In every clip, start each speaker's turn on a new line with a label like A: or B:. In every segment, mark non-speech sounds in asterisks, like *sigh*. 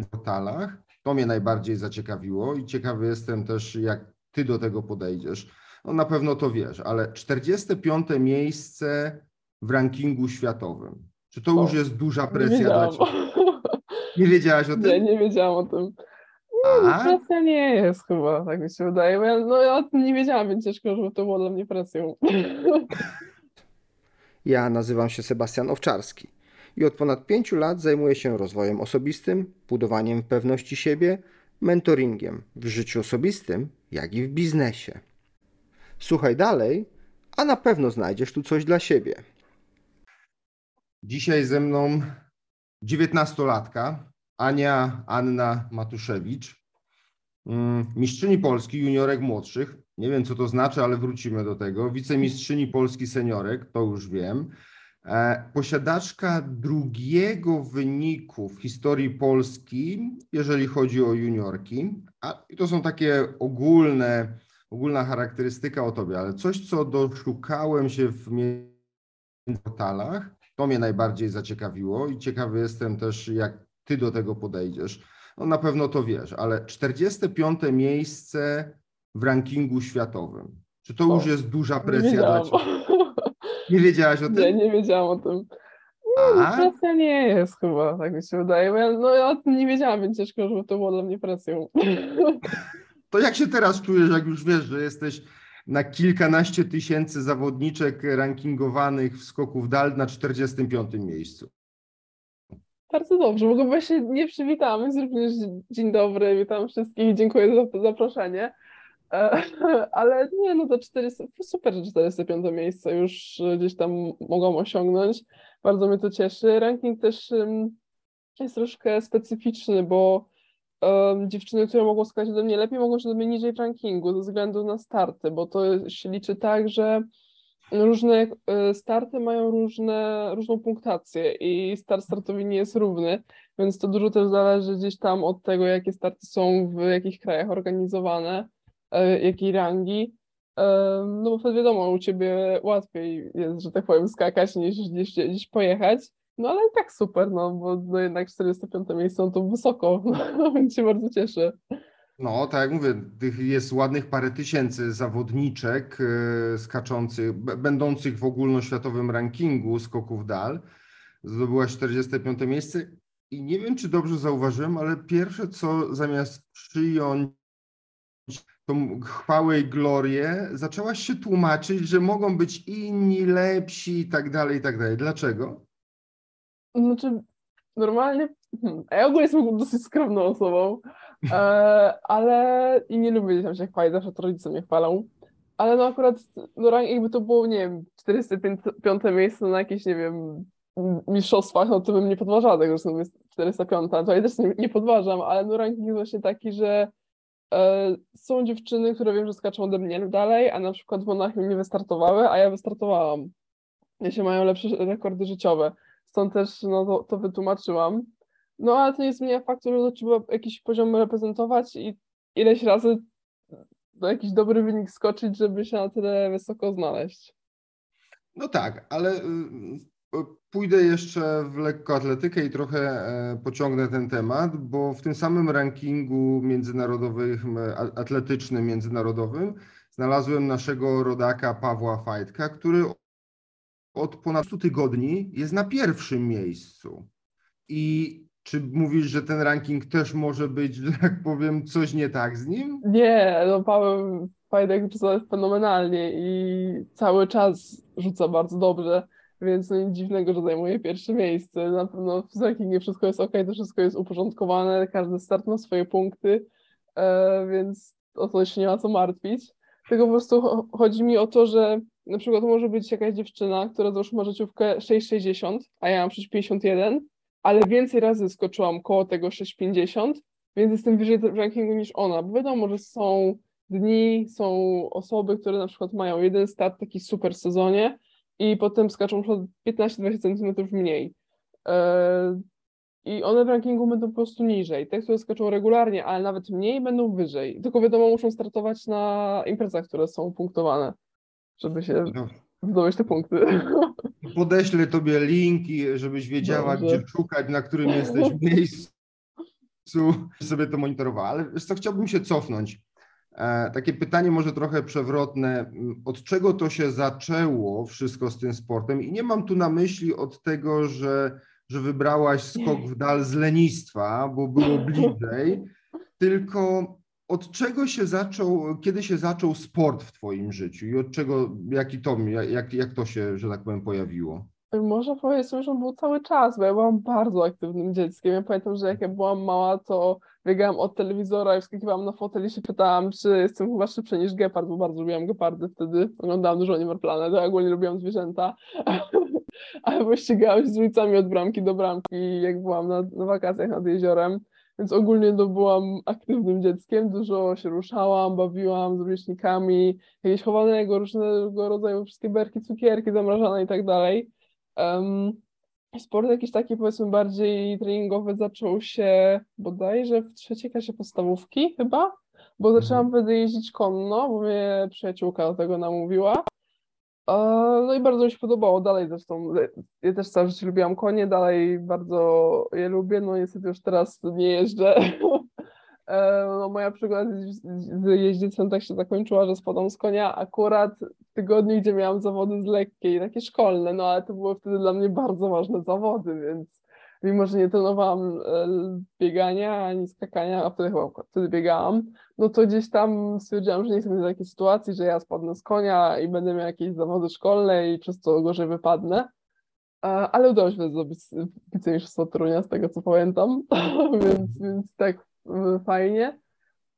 A: portalach. To mnie najbardziej zaciekawiło i ciekawy jestem też, jak ty do tego podejdziesz. No na pewno to wiesz, ale 45. miejsce w rankingu światowym. Czy to o, już jest duża presja dla ciebie? Nie wiedziałaś o *laughs* tym?
B: Nie, nie wiedziałam o tym. Nie, presja nie jest chyba, tak mi się wydaje. Bo ja, no, ja o tym nie wiedziałam, więc ciężko, żeby to było dla mnie presją. *laughs*
C: Ja nazywam się Sebastian Owczarski i od ponad pięciu lat zajmuję się rozwojem osobistym, budowaniem pewności siebie, mentoringiem w życiu osobistym, jak i w biznesie. Słuchaj dalej, a na pewno znajdziesz tu coś dla siebie.
A: Dzisiaj ze mną dziewiętnastolatka Ania Anna Matuszewicz, mm, mistrzyni Polski juniorek młodszych. Nie wiem, co to znaczy, ale wrócimy do tego. Wicemistrzyni Polski seniorek, to już wiem. E, posiadaczka drugiego wyniku w historii Polski, jeżeli chodzi o juniorki. A to są takie ogólne, ogólna charakterystyka o tobie, ale coś, co doszukałem się w portalach, to mnie najbardziej zaciekawiło i ciekawy jestem też, jak ty do tego podejdziesz. No na pewno to wiesz, ale 45. miejsce w rankingu światowym. Czy to o, już jest duża presja dla ciebie? Nie wiedziałaś o tym?
B: Nie, nie wiedziałam o tym. Nie, presja nie jest chyba, tak mi się wydaje. Bo ja, no, ja o tym nie wiedziałam, więc ciężko, żeby to było dla mnie presją. *laughs*
A: To jak się teraz czujesz, jak już wiesz, że jesteś na kilkanaście tysięcy zawodniczek rankingowanych w skoku w dal na 45 miejscu?
B: Bardzo dobrze, mogę się nie przywitamy. Również dzień dobry, witam wszystkich, dziękuję za zaproszenie. E, *laughs* ale nie, no to 400, super, że 405 miejsce już gdzieś tam mogą osiągnąć. Bardzo mnie to cieszy. Ranking też jest troszkę specyficzny, bo dziewczyny, które mogą skakać ode mnie lepiej, mogą się ode mnie niżej w rankingu ze względu na starty, bo to się liczy tak, że różne e, starty mają różne, różną punktację i start startowi nie jest równy, więc to dużo też zależy gdzieś tam od tego, jakie starty są w jakich krajach organizowane E, jakiej rangi. E, no bo wtedy wiadomo, u ciebie łatwiej jest, że tak powiem, skakać niż gdzieś, pojechać. No ale i tak super, no bo no jednak 45 miejsce no to wysoko, *laughs* no, więc się bardzo cieszę.
A: No, tak jak mówię, tych jest ładnych parę tysięcy zawodniczek yy, skaczących, będących w ogólnoświatowym rankingu skoków dal. Zdobyłaś 45 miejsce i nie wiem, czy dobrze zauważyłem, ale pierwsze co zamiast przyjąć tą chwałę i glorię, zaczęłaś się tłumaczyć, że mogą być inni, lepsi i tak dalej, i tak dalej. Dlaczego?
B: Znaczy, normalnie, hmm, ja ogólnie jestem dosyć skromną osobą, e, ale i nie lubię tam się chwalić, zawsze to rodzice mnie chwalą, ale no akurat, no jakby to było, nie wiem, 405 miejsce na jakieś, nie wiem, mistrzostwach, no to bym nie podważała tego, że jest 405, to ja też nie, nie podważam, ale no ranking jest właśnie taki, że są dziewczyny, które wiem, że skaczą ode mnie dalej, a na przykład w Monachium nie wystartowały, a ja wystartowałam. Jeśli mają lepsze rekordy życiowe. Stąd też no, to, to wytłumaczyłam. No ale to nie zmienia faktu, że trzeba jakiś poziom reprezentować i ileś razy do jakiś dobry wynik skoczyć, żeby się na tyle wysoko znaleźć.
A: No tak, ale y, Pójdę jeszcze w lekkoatletykę i trochę e, pociągnę ten temat, bo w tym samym rankingu międzynarodowym, e, atletycznym międzynarodowym znalazłem naszego rodaka Pawła Fajtka, który od ponad 100 tygodni jest na pierwszym miejscu. I czy mówisz, że ten ranking też może być, że tak powiem, coś nie tak z nim?
B: Nie, no Paweł Fajtek rzuca fenomenalnie i cały czas rzuca bardzo dobrze więc no nic dziwnego, że zajmuje pierwsze miejsce. Na pewno w rankingiem wszystko jest ok, to wszystko jest uporządkowane, każdy start ma swoje punkty, e, więc o to się nie ma co martwić. Tylko po prostu chodzi mi o to, że na przykład może być jakaś dziewczyna, która załóżmy ma życiówkę 6,60, a ja mam przecież 51, ale więcej razy skoczyłam koło tego 6,50, więc jestem wyżej w rankingu niż ona, bo wiadomo, że są dni, są osoby, które na przykład mają jeden start taki super sezonie, i potem skaczą 15-20 cm mniej. E, I one w rankingu będą po prostu niżej. Te, które skaczą regularnie, ale nawet mniej, będą wyżej. Tylko wiadomo, muszą startować na imprezach, które są punktowane, żeby się no. zdobyć te punkty. *laughs*
A: Podeślę tobie linki, żebyś wiedziała, Dobrze. gdzie szukać, na którym jesteś *laughs* miejscu sobie to monitorowała. Ale co, chciałbym się cofnąć. E, takie pytanie może trochę przewrotne. Od czego to się zaczęło wszystko z tym sportem? I nie mam tu na myśli od tego, że, że wybrałaś skok w dal z lenistwa, bo było bliżej, tylko od czego się zaczął, kiedy się zaczął sport w Twoim życiu i od czego, jaki to, jak, jak to się, że tak powiem, pojawiło?
B: Można powiedzieć, że on był cały czas, bo ja byłam bardzo aktywnym dzieckiem. Ja pamiętam, że jak ja byłam mała, to biegałam od telewizora i wskakiwałam na fotel i się pytałam, czy jestem chyba szybsza niż gepard, bo bardzo lubiłam gepardy wtedy. Oglądałam dużo Animal Planet, ja ogólnie lubiłam zwierzęta. *laughs* Ale wyścigałam się z rodzicami od bramki do bramki, jak byłam na, na wakacjach nad jeziorem. Więc ogólnie to byłam aktywnym dzieckiem, dużo się ruszałam, bawiłam z rówieśnikami, jakieś chowanego, różnego rodzaju wszystkie berki, cukierki zamrażane i tak dalej. Sport jakiś taki powiedzmy bardziej treningowy zaczął się bodajże w trzeciej klasie podstawówki chyba, bo mhm. zaczęłam wtedy jeździć konno, bo mnie przyjaciółka do tego namówiła. No i bardzo mi się podobało dalej zresztą. Ja też całe życie lubiłam konie, dalej bardzo je lubię. No niestety już teraz nie jeżdżę. *laughs* E, no, moja przygoda z jeździecem tak się zakończyła, że spadłam z konia akurat w tygodniu, gdzie miałam zawody z lekkiej, takie szkolne, no ale to były wtedy dla mnie bardzo ważne zawody, więc mimo, że nie trenowałam e, biegania ani skakania, a wtedy chyba wtedy biegałam, no to gdzieś tam stwierdziłam, że nie chcę mieć takiej sytuacji, że ja spadnę z konia i będę miał jakieś zawody szkolne i przez to gorzej wypadnę. E, ale udało się zrobić wicemistrzostwo Torunia, z tego co pamiętam, *laughs* więc, więc tak fajnie.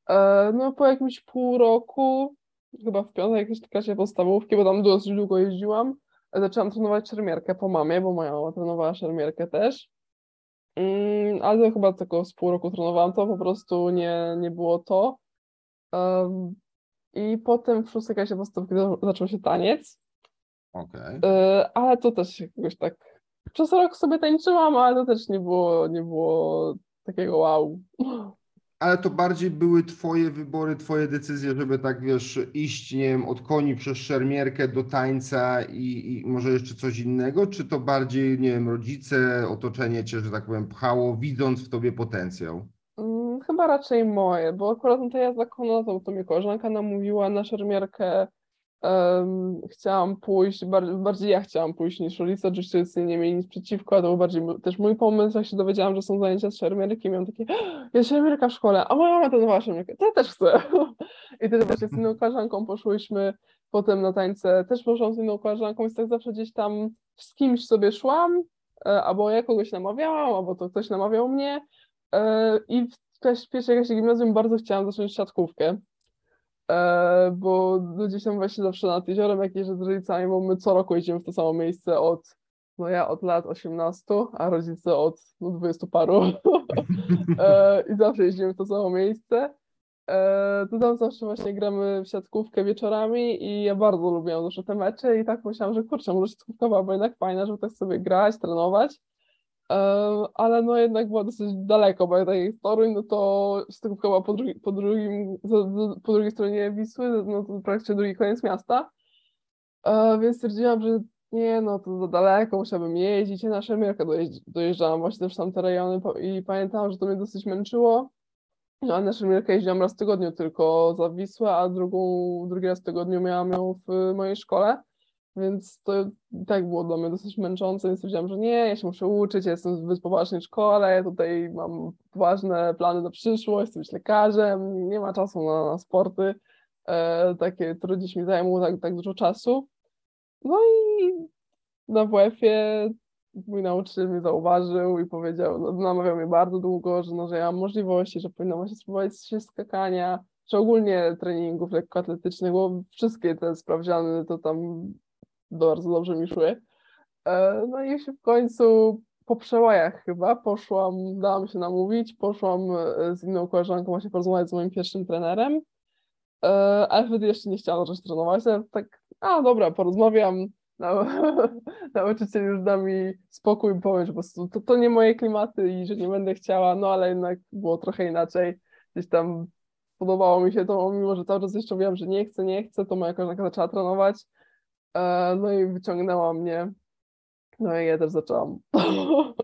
B: E, no po jakimś pół roku, chyba w piątej jakiejś klasie podstawówki, bo tam dosyć długo jeździłam, zaczęłam trenować szermierkę po mamie, bo moja mama trenowała szermierkę też. Mm, ale chyba tylko z pół roku trenowałam to, po prostu nie, nie było to. Um, I potem w szóstej klasie podstawówki zaczął się taniec.
A: Okay.
B: E, ale to też jakoś tak przez rok sobie tańczyłam, ale to też nie było, nie było takiego wow.
A: Ale to bardziej były twoje wybory, twoje decyzje, żeby tak wiesz, iść, nie wiem, od koni przez szermierkę do tańca i, i może jeszcze coś innego, czy to bardziej, nie wiem, rodzice, otoczenie cię, że tak powiem, pchało, widząc w tobie potencjał?
B: Hmm, chyba raczej moje, bo akurat na tej jazda konna to, to mnie koleżanka namówiła na szermierkę Um, chciałam pójść, bardziej, bardziej, ja chciałam pójść niż rodzice, oczywiście nie mieli nic przeciwko, a to był bardziej też mój pomysł, jak się dowiedziałam, że są zajęcia z szermierki, miałam takie, jest szermierka w szkole, a moja mama trenowała szermierkę, to ja też chcę. *laughs* I też właśnie z inną koleżanką poszłyśmy potem na tańce, też poszłam z inną koleżanką, więc tak zawsze gdzieś tam z kimś sobie szłam, e, albo ja kogoś namawiałam, albo to ktoś namawiał mnie e, i w pierwszej klasie gimnazjum bardzo chciałam zacząć siatkówkę bo gdzieś tam właśnie zawsze nad jeziorem jakieś z rodzicami, bo my co roku jedziemy w to samo miejsce od, no ja od lat 18, a rodzice od no, 20 paru *laughs* e, i zawsze jeździmy w to samo miejsce. E, to tam zawsze właśnie gramy w siatkówkę wieczorami i ja bardzo lubiłam zawsze te mecze i tak myślałam, że kurczę, może siatkówka byłaby jednak fajna, żeby tak sobie grać, trenować ale no jednak była dosyć daleko, bo tak jak Toruń, no to Stykówka była po, drugi, po, drugim, po drugiej stronie Wisły, no to praktycznie drugi koniec miasta, więc stwierdziłam, że nie, no to za daleko, musiałabym jeździć, ja na Szemierkę dojeżdżałam właśnie też tamte rejony i pamiętałam, że to mnie dosyć męczyło, no, a na Szemierkę jeździłam raz w tygodniu tylko za Wisłę, a drugą, drugi raz w tygodniu miałam ją w mojej szkole, więc to tak było dla mnie dosyć męczące, więc stwierdziłam, że nie, ja się muszę uczyć, ja jestem w zbyt poważnej szkole, ja tutaj mam ważne plany na przyszłość, być lekarzem, nie ma czasu na, na sporty, e, takie, które dziś mi zajmą tak, tak dużo czasu. No i na WF-ie mój nauczyciel mnie zauważył i powiedział, no, namawiał mnie bardzo długo, że, no, że ja mam możliwości, że powinnam właśnie spróbować się skakania, czy ogólnie treningów lekkoatletycznych, bo wszystkie te sprawdziany to tam bardzo dobrze mi szły. E, no i się w końcu po przełajach chyba poszłam, dałam się namówić, poszłam e, z inną koleżanką właśnie porozmawiać z moim pierwszym trenerem, e, ale wtedy jeszcze nie chciałam zacząć trenować, ale tak, a dobra, porozmawiam, *laughs* nauczyciel już da mi spokój, powiem, że po prostu to, to nie moje klimaty i że nie będę chciała, no ale jednak było trochę inaczej, gdzieś tam podobało mi się to, mimo że cały czas jeszcze mówiłam, że nie chcę, nie chcę, to moja koleżanka zaczęła trenować, no i wyciągnęła mnie. No i ja też zaczęłam. *laughs*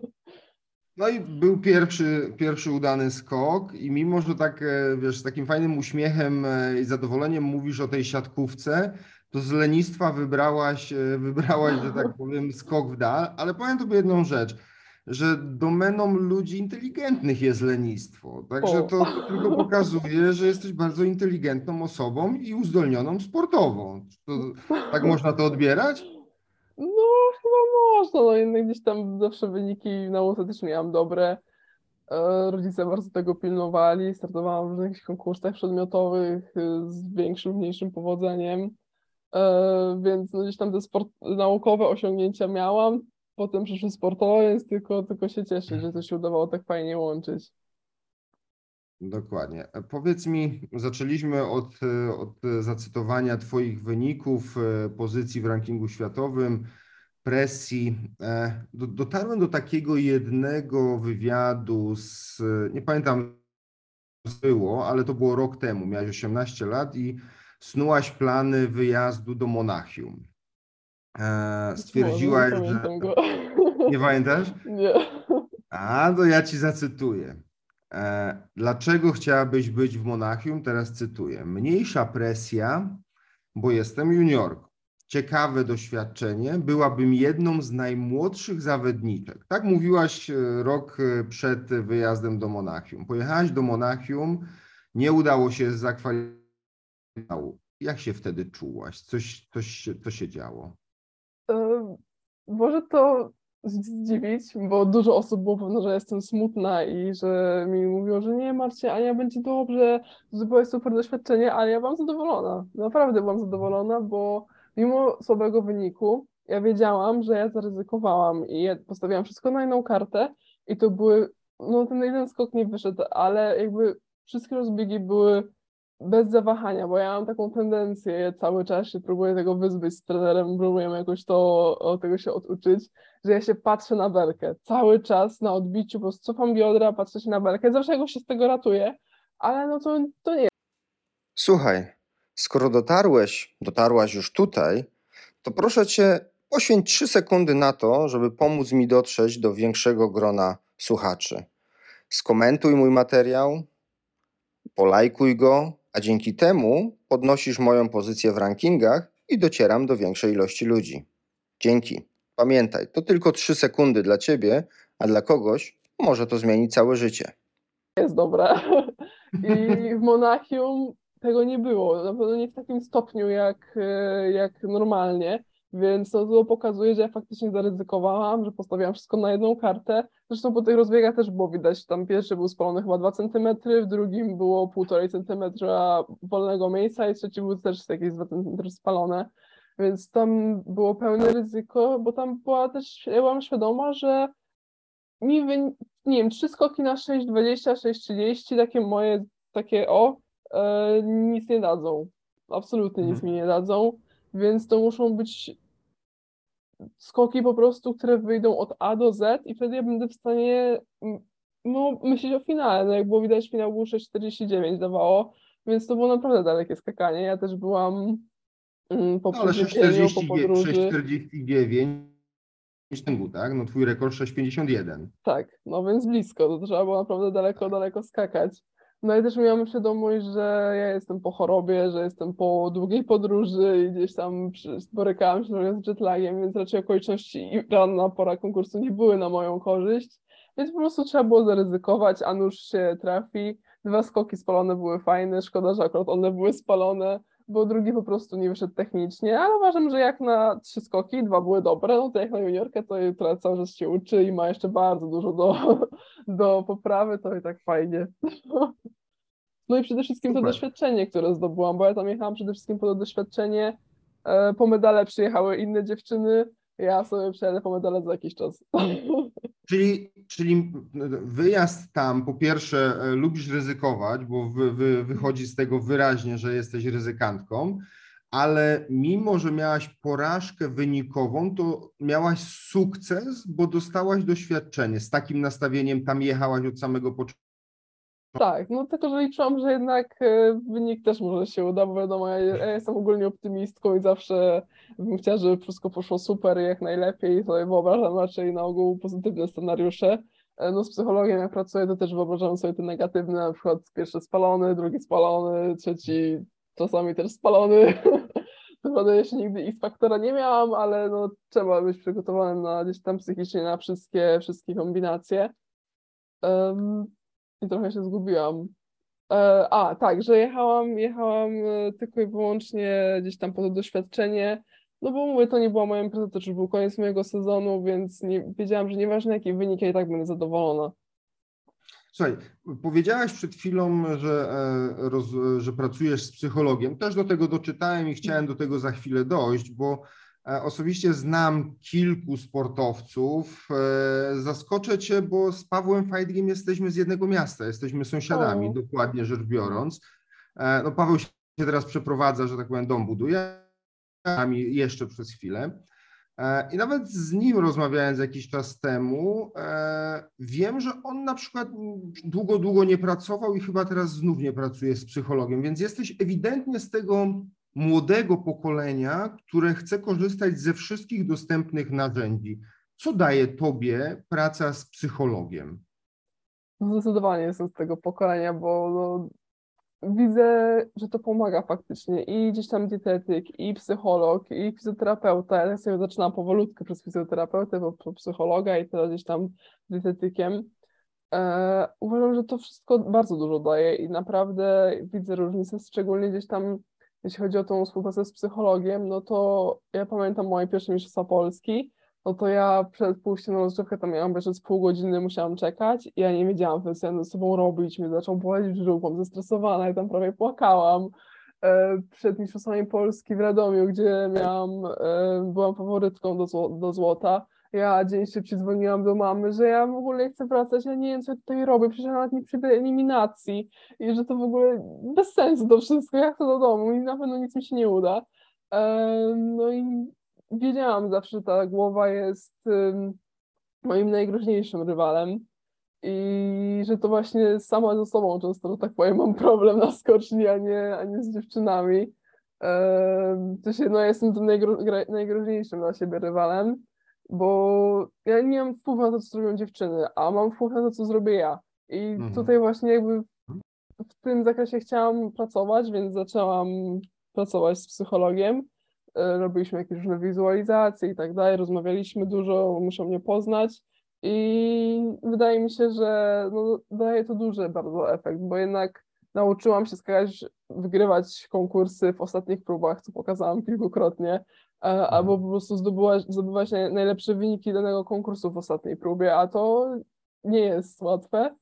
A: No i był pierwszy, pierwszy udany skok i mimo, że tak, e, wiesz, z takim fajnym uśmiechem e, i zadowoleniem mówisz o tej siatkówce, to z lenistwa wybrałaś, e, wybrałaś, że tak powiem, skok w dal, ale powiem tobie jedną rzecz, że domeną ludzi inteligentnych jest lenistwo. Także to tylko pokazuje, że jesteś bardzo inteligentną osobą i uzdolnioną sportowo. To, tak można to odbierać?
B: No, chyba można. No jednak gdzieś tam zawsze wyniki nauce też miałam dobre. E, rodzice bardzo tego pilnowali. Startowałam w różnych konkursach przedmiotowych e, z większym, mniejszym powodzeniem. E, więc no gdzieś tam te sport, naukowe osiągnięcia miałam. Potem przyszły sportowe, więc tylko, tylko się cieszę, że to się udawało tak fajnie łączyć.
A: Dokładnie. Powiedz mi, zaczęliśmy od, od zacytowania Twoich wyników, pozycji w rankingu światowym, presji. Dotarłem do takiego jednego wywiadu z, nie pamiętam, było, ale to było rok temu. Miałeś 18 lat i snułaś plany wyjazdu do Monachium. E, stwierdziłaś,
B: Może, nie
A: że...
B: Go.
A: Nie pamiętasz?
B: Nie.
A: A, to ja ci zacytuję. E, dlaczego chciałabyś być w Monachium? Teraz cytuję. Mniejsza presja, bo jestem juniorką. Ciekawe doświadczenie. Byłabym jedną z najmłodszych zawodniczek. Tak mówiłaś e, rok przed wyjazdem do Monachium. Pojechałaś do Monachium, nie udało się zakwalifikować. Jak się wtedy czułaś? Coś, coś, co się działo?
B: Może to zdziwić, bo dużo osób było pewne, że jestem smutna i że mi mówiło, że nie martw się, Ania, będzie dobrze, to było super doświadczenie, ale ja byłam zadowolona. Naprawdę byłam zadowolona, bo mimo słabego wyniku, ja wiedziałam, że ja zaryzykowałam i ja postawiłam wszystko na jedną kartę i to były, no ten jeden skok nie wyszedł, ale jakby wszystkie rozbiegi były bez zawahania, bo ja mam taką tendencję, cały czas się próbuję tego wyzbyć z trenerem, próbujemy jakoś to, tego się oduczyć, że ja się patrzę na belkę, cały czas na odbiciu, po prostu cofam biodra, patrzę się na belkę, zawsze jakoś się z tego ratuję, ale no to, to nie.
C: Słuchaj, skoro dotarłeś, dotarłaś już tutaj, to proszę cię, poświęć trzy sekundy na to, żeby pomóc mi dotrzeć do większego grona słuchaczy. Skomentuj mój materiał, polajkuj go, a dzięki temu podnosisz moją pozycję w rankingach i docieram do większej ilości ludzi. Dzięki. Pamiętaj, to tylko 3 sekundy dla ciebie, a dla kogoś może to zmienić całe życie.
B: Jest dobre. *laughs* I w Monachium tego nie było. Na pewno nie w takim stopniu jak, jak normalnie. Więc to pokazuje, że ja faktycznie zaryzykowałam, że postawiłam wszystko na jedną kartę. Zresztą po tych rozbiegach też było widać, tam pierwszy był spalony chyba 2 cm, w drugim było 1,5 cm wolnego miejsca i trzeci był też jakieś 2 cm spalone. Więc tam było pełne ryzyko, bo tam była też, ja byłam świadoma, że mi, wy, nie wiem, trzy skoki na 6,20, 6,30, takie moje, takie o, e, nic nie dadzą. Absolutnie nic mhm. mi nie dadzą więc to muszą być skoki po prostu, które wyjdą od A do Z i wtedy ja będę w stanie no, myśleć o finale. No jak było widać, finał był 6,49 dawało, więc to było naprawdę dalekie skakanie. Ja też byłam mm, po no, ale 6,49 po podróży.
A: 6,49 tak? No twój rekord 6,51.
B: Tak, no więc blisko, to trzeba było naprawdę daleko, daleko skakać. No i też miałam świadomość, że ja jestem po chorobie, że jestem po długiej podróży i gdzieś tam borykałam się z jetlagiem, więc raczej okoliczności i ranna pora konkursu nie były na moją korzyść. Więc po prostu trzeba było zaryzykować, a nóż się trafi. Dwa skoki spalone były fajne, szkoda, że akurat one były spalone, bo drugi po prostu nie wyszedł technicznie, ale uważam, że jak na trzy skoki, dwa były dobre, no to jak na juniorkę, to która cały czas się uczy i ma jeszcze bardzo dużo do, *laughs* do poprawy, to i tak fajnie. *laughs* No i przede wszystkim Super. to doświadczenie, które zdobyłam, bo ja tam jechałam przede wszystkim po to doświadczenie, e, po medale przyjechały inne dziewczyny, ja sobie przejadę po medale za jakiś czas. *laughs*
A: Czyli, czyli wyjazd tam, po pierwsze, e, lubisz ryzykować, bo wy, wy, wychodzi z tego wyraźnie, że jesteś ryzykantką, ale mimo, że miałaś porażkę wynikową, to miałaś sukces, bo dostałaś doświadczenie. Z takim nastawieniem tam jechałaś od samego początku.
B: Tak, no tylko, że liczyłam, że jednak e, wynik też może się uda, bo wiadomo, ja, ja jestem ogólnie optymistką i zawsze bym chciała, żeby wszystko poszło super i jak najlepiej, sobie wyobrażam raczej na ogół pozytywne scenariusze, E, no z psychologiem jak pracuję, to też wyobrażam sobie te negatywne, na przykład pierwszy spalony, drugi spalony, trzeci czasami też spalony. *laughs* Prawda, jeszcze nigdy X-faktora nie miałam, ale no, trzeba być przygotowanym na gdzieś tam psychicznie na wszystkie, wszystkie kombinacje. Um, I trochę się zgubiłam. E, a, tak, że jechałam, jechałam e, tylko i wyłącznie gdzieś tam po to doświadczenie, no bo mówię, to nie była moja impreza, to już był koniec mojego sezonu, więc nie, wiedziałam, że nieważne jaki wynik, ja i tak będę zadowolona.
A: Słuchaj, powiedziałaś przed chwilą, że, e, roz, że pracujesz z psychologiem. Też do tego doczytałem i chciałem do tego za chwilę dojść, bo osobiście znam kilku sportowców. E, zaskoczę Cię, bo z Pawłem Fajdgiem jesteśmy z jednego miasta, jesteśmy sąsiadami, o. dokładnie rzecz biorąc. No, Paweł się teraz przeprowadza, że tak powiem, dom buduje, jeszcze przez chwilę. E, I nawet z nim rozmawiając jakiś czas temu, e, wiem, że on na przykład długo, długo nie pracował i chyba teraz znów nie pracuje z psychologiem, więc jesteś ewidentnie z tego młodego pokolenia, które chce korzystać ze wszystkich dostępnych narzędzi. Co daje tobie praca z psychologiem?
B: Zdecydowanie jestem z tego pokolenia, bo no, widzę, że to pomaga faktycznie i gdzieś tam dietetyk, i psycholog, i fizjoterapeuta. Ja sobie zaczynam powolutku przez fizjoterapeutę, po psychologa i teraz gdzieś tam dietetykiem. E, uważam, że to wszystko bardzo dużo daje i naprawdę widzę różnicę, szczególnie gdzieś tam, jeśli chodzi o tą współpracę z psychologiem, no to ja pamiętam moje pierwsze mistrzostwa Polski, no to ja przed pójściem na rozgrzewkę tam miałam przez pół godziny, musiałam czekać i ja nie wiedziałam, co ja ze sobą robić, mnie zaczął boleć brzuch, byłam zestresowana i tam prawie płakałam. E, przed Mistrzostwami Polski w Radomiu, gdzie miałam, e, byłam faworytką do, do złota, ja dzień szybciej dzwoniłam do mamy, że ja w ogóle chcę wracać, ja nie wiem, co ja tutaj robię, przecież ja nawet nie przyjdę eliminacji i że to w ogóle bez sensu to wszystko, ja chcę do domu i na pewno nic mi się nie uda. No i wiedziałam zawsze, że ta głowa jest moim najgroźniejszym rywalem i że to właśnie sama ze sobą często, że tak powiem, mam problem na skoczni, a nie, a nie z dziewczynami. To się, no, jestem tym najgro, najgroźniejszym dla siebie rywalem, bo ja nie mam wpływu na to, co zrobią dziewczyny, a mam wpływ na to, co zrobię ja. I mhm. tutaj właśnie jakby w tym zakresie chciałam pracować, więc zaczęłam pracować z psychologiem E, robiliśmy jakieś różne wizualizacje i tak dalej, rozmawialiśmy dużo, muszą mnie poznać i wydaje mi się, że no, daje to duży bardzo efekt, bo jednak nauczyłam się skakać, wygrywać konkursy w ostatnich próbach, co pokazałam kilkukrotnie, mhm. albo po prostu zdobywać, zdobywać najlepsze wyniki danego konkursu w ostatniej próbie, a to nie jest łatwe.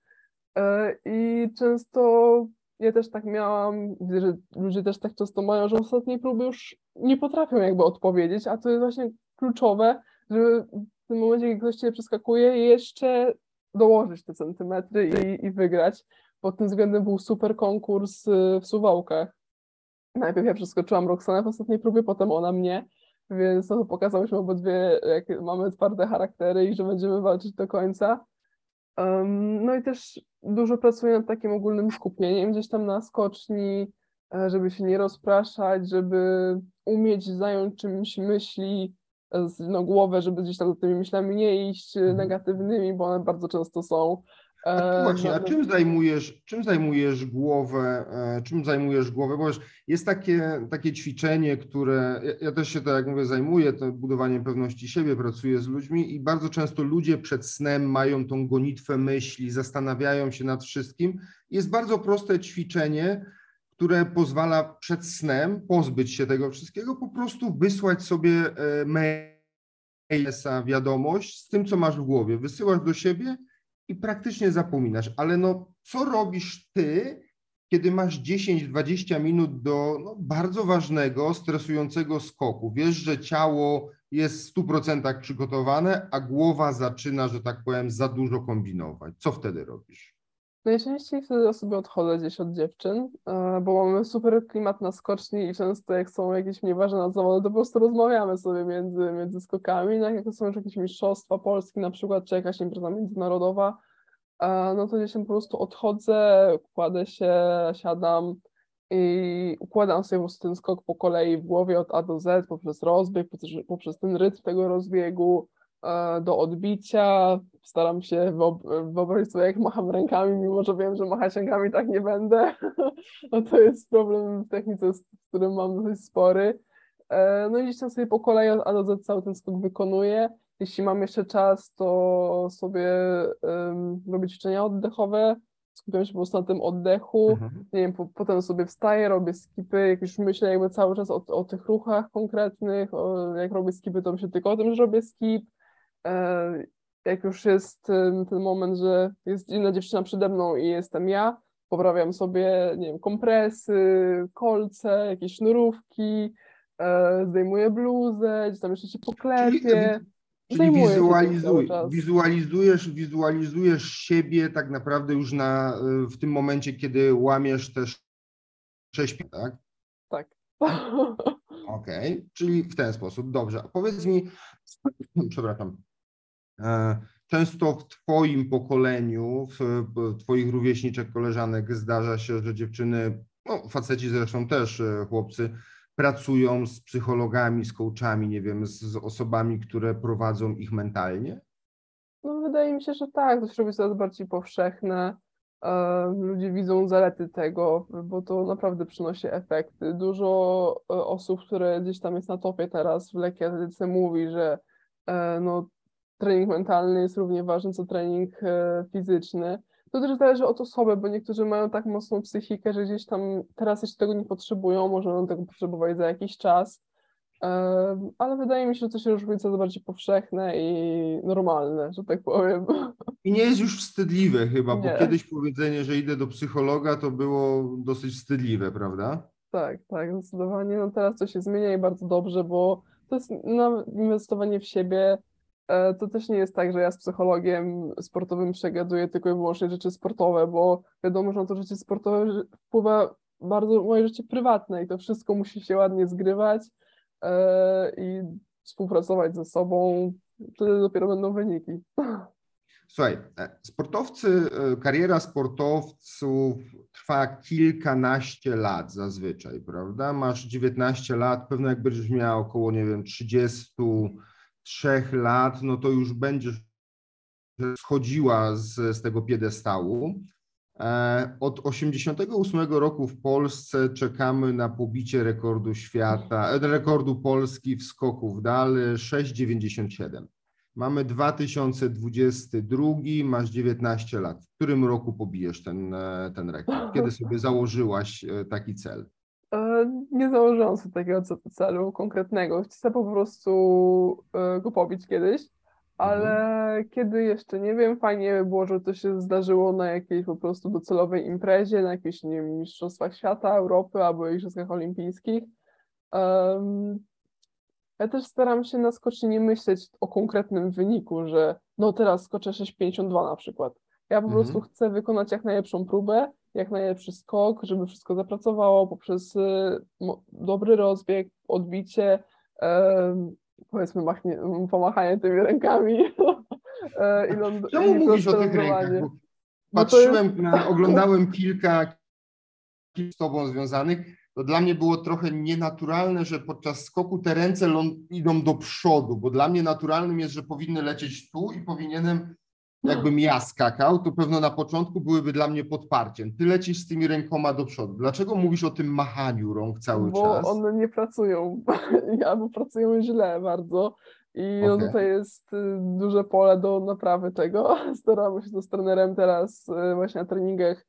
B: E, I często ja też tak miałam, widzę, że ludzie też tak często mają, że ostatniej próby już nie potrafią jakby odpowiedzieć, a to jest właśnie kluczowe, żeby w tym momencie, kiedy ktoś cię przeskakuje, jeszcze dołożyć te centymetry i, i wygrać. Pod tym względem był super konkurs y, w Suwałkach. Najpierw ja przeskoczyłam Roxanę w ostatniej próbie, potem ona mnie, więc no to pokazałyśmy obydwie, jak mamy twarde charaktery i że będziemy walczyć do końca. Um, no i też dużo pracuję nad takim ogólnym skupieniem gdzieś tam na skoczni, e, żeby się nie rozpraszać, żeby umieć zająć czymś myśli, e, no, głowę, żeby gdzieś tam tymi myślami nie iść e, mhm. negatywnymi, bo one bardzo często są.
A: A, właśnie, a czym zajmujesz, czym zajmujesz głowę, czym zajmujesz głowę, bo jest takie, takie ćwiczenie, które, ja, ja, też się tak jak mówię zajmuję, to budowaniem pewności siebie, pracuję z ludźmi i bardzo często ludzie przed snem mają tą gonitwę myśli, zastanawiają się nad wszystkim. Jest bardzo proste ćwiczenie, które pozwala przed snem pozbyć się tego wszystkiego, po prostu wysłać sobie e, maila, wiadomość z tym, co masz w głowie. Wysyłasz do siebie i praktycznie zapominasz. Ale no, co robisz ty, kiedy masz 10-20 minut do no, bardzo ważnego, stresującego skoku? Wiesz, że ciało jest w 100% przygotowane, a głowa zaczyna, że tak powiem, za dużo kombinować. Co wtedy robisz?
B: Najczęściej wtedy sobie odchodzę gdzieś od dziewczyn, e, bo mamy super klimat na skoczni i często jak są jakieś mniej ważne zawody, to po prostu rozmawiamy sobie między, między skokami, no jak są już jakieś mistrzostwa Polski na przykład, czy jakaś impreza międzynarodowa, e, no to gdzieś po prostu odchodzę, kładę się, siadam i układam sobie po prostu ten skok po kolei w głowie od A do Z, poprzez rozbieg, poprzez, ten rytm tego rozbiegu, do odbicia. Staram się wyobrazić sobie, jak macham rękami, mimo że wiem, że machać rękami tak nie będę. *laughs* No to jest problem w technice, z którym mam dosyć spory. E, no i gdzieś tam sobie po kolei od A do Z cały ten skok wykonuję. Jeśli mam jeszcze czas, to sobie um, robię ćwiczenia oddechowe, skupiam się po prostu na tym oddechu, mhm. nie wiem, po, potem sobie wstaję, robię skipy, jak już myślę jakby cały czas o, o tych ruchach konkretnych, o, jak robię skipy, to myślę tylko o tym, że robię skip. E, jak już jest ten moment, że jest inna dziewczyna przede mną i jestem ja, poprawiam sobie, nie wiem, kompresy, kolce, jakieś sznurówki, e, zdejmuję bluzę, gdzieś tam jeszcze się poklepię.
A: Czyli wizualizuj, wizualizujesz, wizualizujesz siebie tak naprawdę już na, w tym momencie, kiedy łamiesz też sześć, tak?
B: Tak.
A: Okej, okay. czyli w ten sposób. Dobrze. Powiedz mi, *clears throat* przepraszam, e, często w Twoim pokoleniu, w Twoich rówieśniczek, koleżanek zdarza się, że dziewczyny, no faceci zresztą też, e, chłopcy, pracują z psychologami, z coachami, nie wiem, z, z osobami, które prowadzą ich mentalnie?
B: No, wydaje mi się, że tak, to się robi coraz bardziej powszechne. Ludzie widzą zalety tego, bo to naprawdę przynosi efekty. Dużo e, osób, które gdzieś tam jest na topie teraz w lekkiej atletyce mówi, że e, no, trening mentalny jest równie ważny co trening e, fizyczny. To też zależy od osoby, bo niektórzy mają tak mocną psychikę, że gdzieś tam teraz jeszcze tego nie potrzebują, może będą tego potrzebować za jakiś czas, ale wydaje mi się, że to się już będzie coraz bardziej powszechne i normalne, że tak powiem.
A: I nie jest już wstydliwe chyba, nie. bo kiedyś powiedzenie, że idę do psychologa, to było dosyć wstydliwe, prawda?
B: Tak, tak, zdecydowanie. No teraz to się zmienia i bardzo dobrze, bo to jest inwestowanie w siebie, E, to też nie jest tak, że ja z psychologiem sportowym przegaduję tylko i wyłącznie rzeczy sportowe, bo wiadomo, że na to życie sportowe wpływa bardzo moje życie prywatne i to wszystko musi się ładnie zgrywać e, i współpracować ze sobą. Wtedy dopiero będą wyniki.
A: Słuchaj, e, sportowcy, kariera sportowców trwa kilkanaście lat zazwyczaj, prawda? Masz 19 lat, pewno jak będziesz miał około, nie wiem, 30 trzech lat, no to już będziesz schodziła z, z tego piedestału. E, od 88 roku w Polsce czekamy na pobicie rekordu świata, e, rekordu Polski w skoku w dal 6,97. Mamy 2022, masz 19 lat. W którym roku pobijesz ten, e, ten rekord? Kiedy sobie założyłaś taki cel?
B: Nie założyłam sobie takiego celu konkretnego. Chcę po prostu e, go pobić kiedyś, ale mhm. kiedy jeszcze nie wiem, fajnie by było, żeby to się zdarzyło na jakiejś po prostu docelowej imprezie, na jakichś nie wiem, mistrzostwach świata, Europy albo igrzyskach olimpijskich. Um, ja też staram się na skoczni nie myśleć o konkretnym wyniku, że no teraz skoczę 6,52 na przykład. Ja po mhm. prostu chcę wykonać jak najlepszą próbę jak najlepszy skok, żeby wszystko zapracowało poprzez y, dobry rozbieg, odbicie, powiedzmy machnie, pomachanie tymi rękami *laughs*
A: e, i ląd- Czemu mówisz o tych rękach? Patrzyłem, jest... na, oglądałem kilka z tobą związanych, to dla mnie było trochę nienaturalne, że podczas skoku te ręce idą do przodu, bo dla mnie naturalnym jest, że powinny lecieć tu i powinienem jakbym ja skakał, to pewno na początku byłyby dla mnie podparciem. Ty lecisz z tymi rękoma do przodu. Dlaczego mówisz o tym machaniu rąk cały
B: bo
A: czas?
B: Bo one nie pracują, *laughs* albo pracują źle bardzo. I okay. no tutaj jest y, duże pole do naprawy tego. *laughs* Staramy się to z trenerem teraz y, właśnie na treningach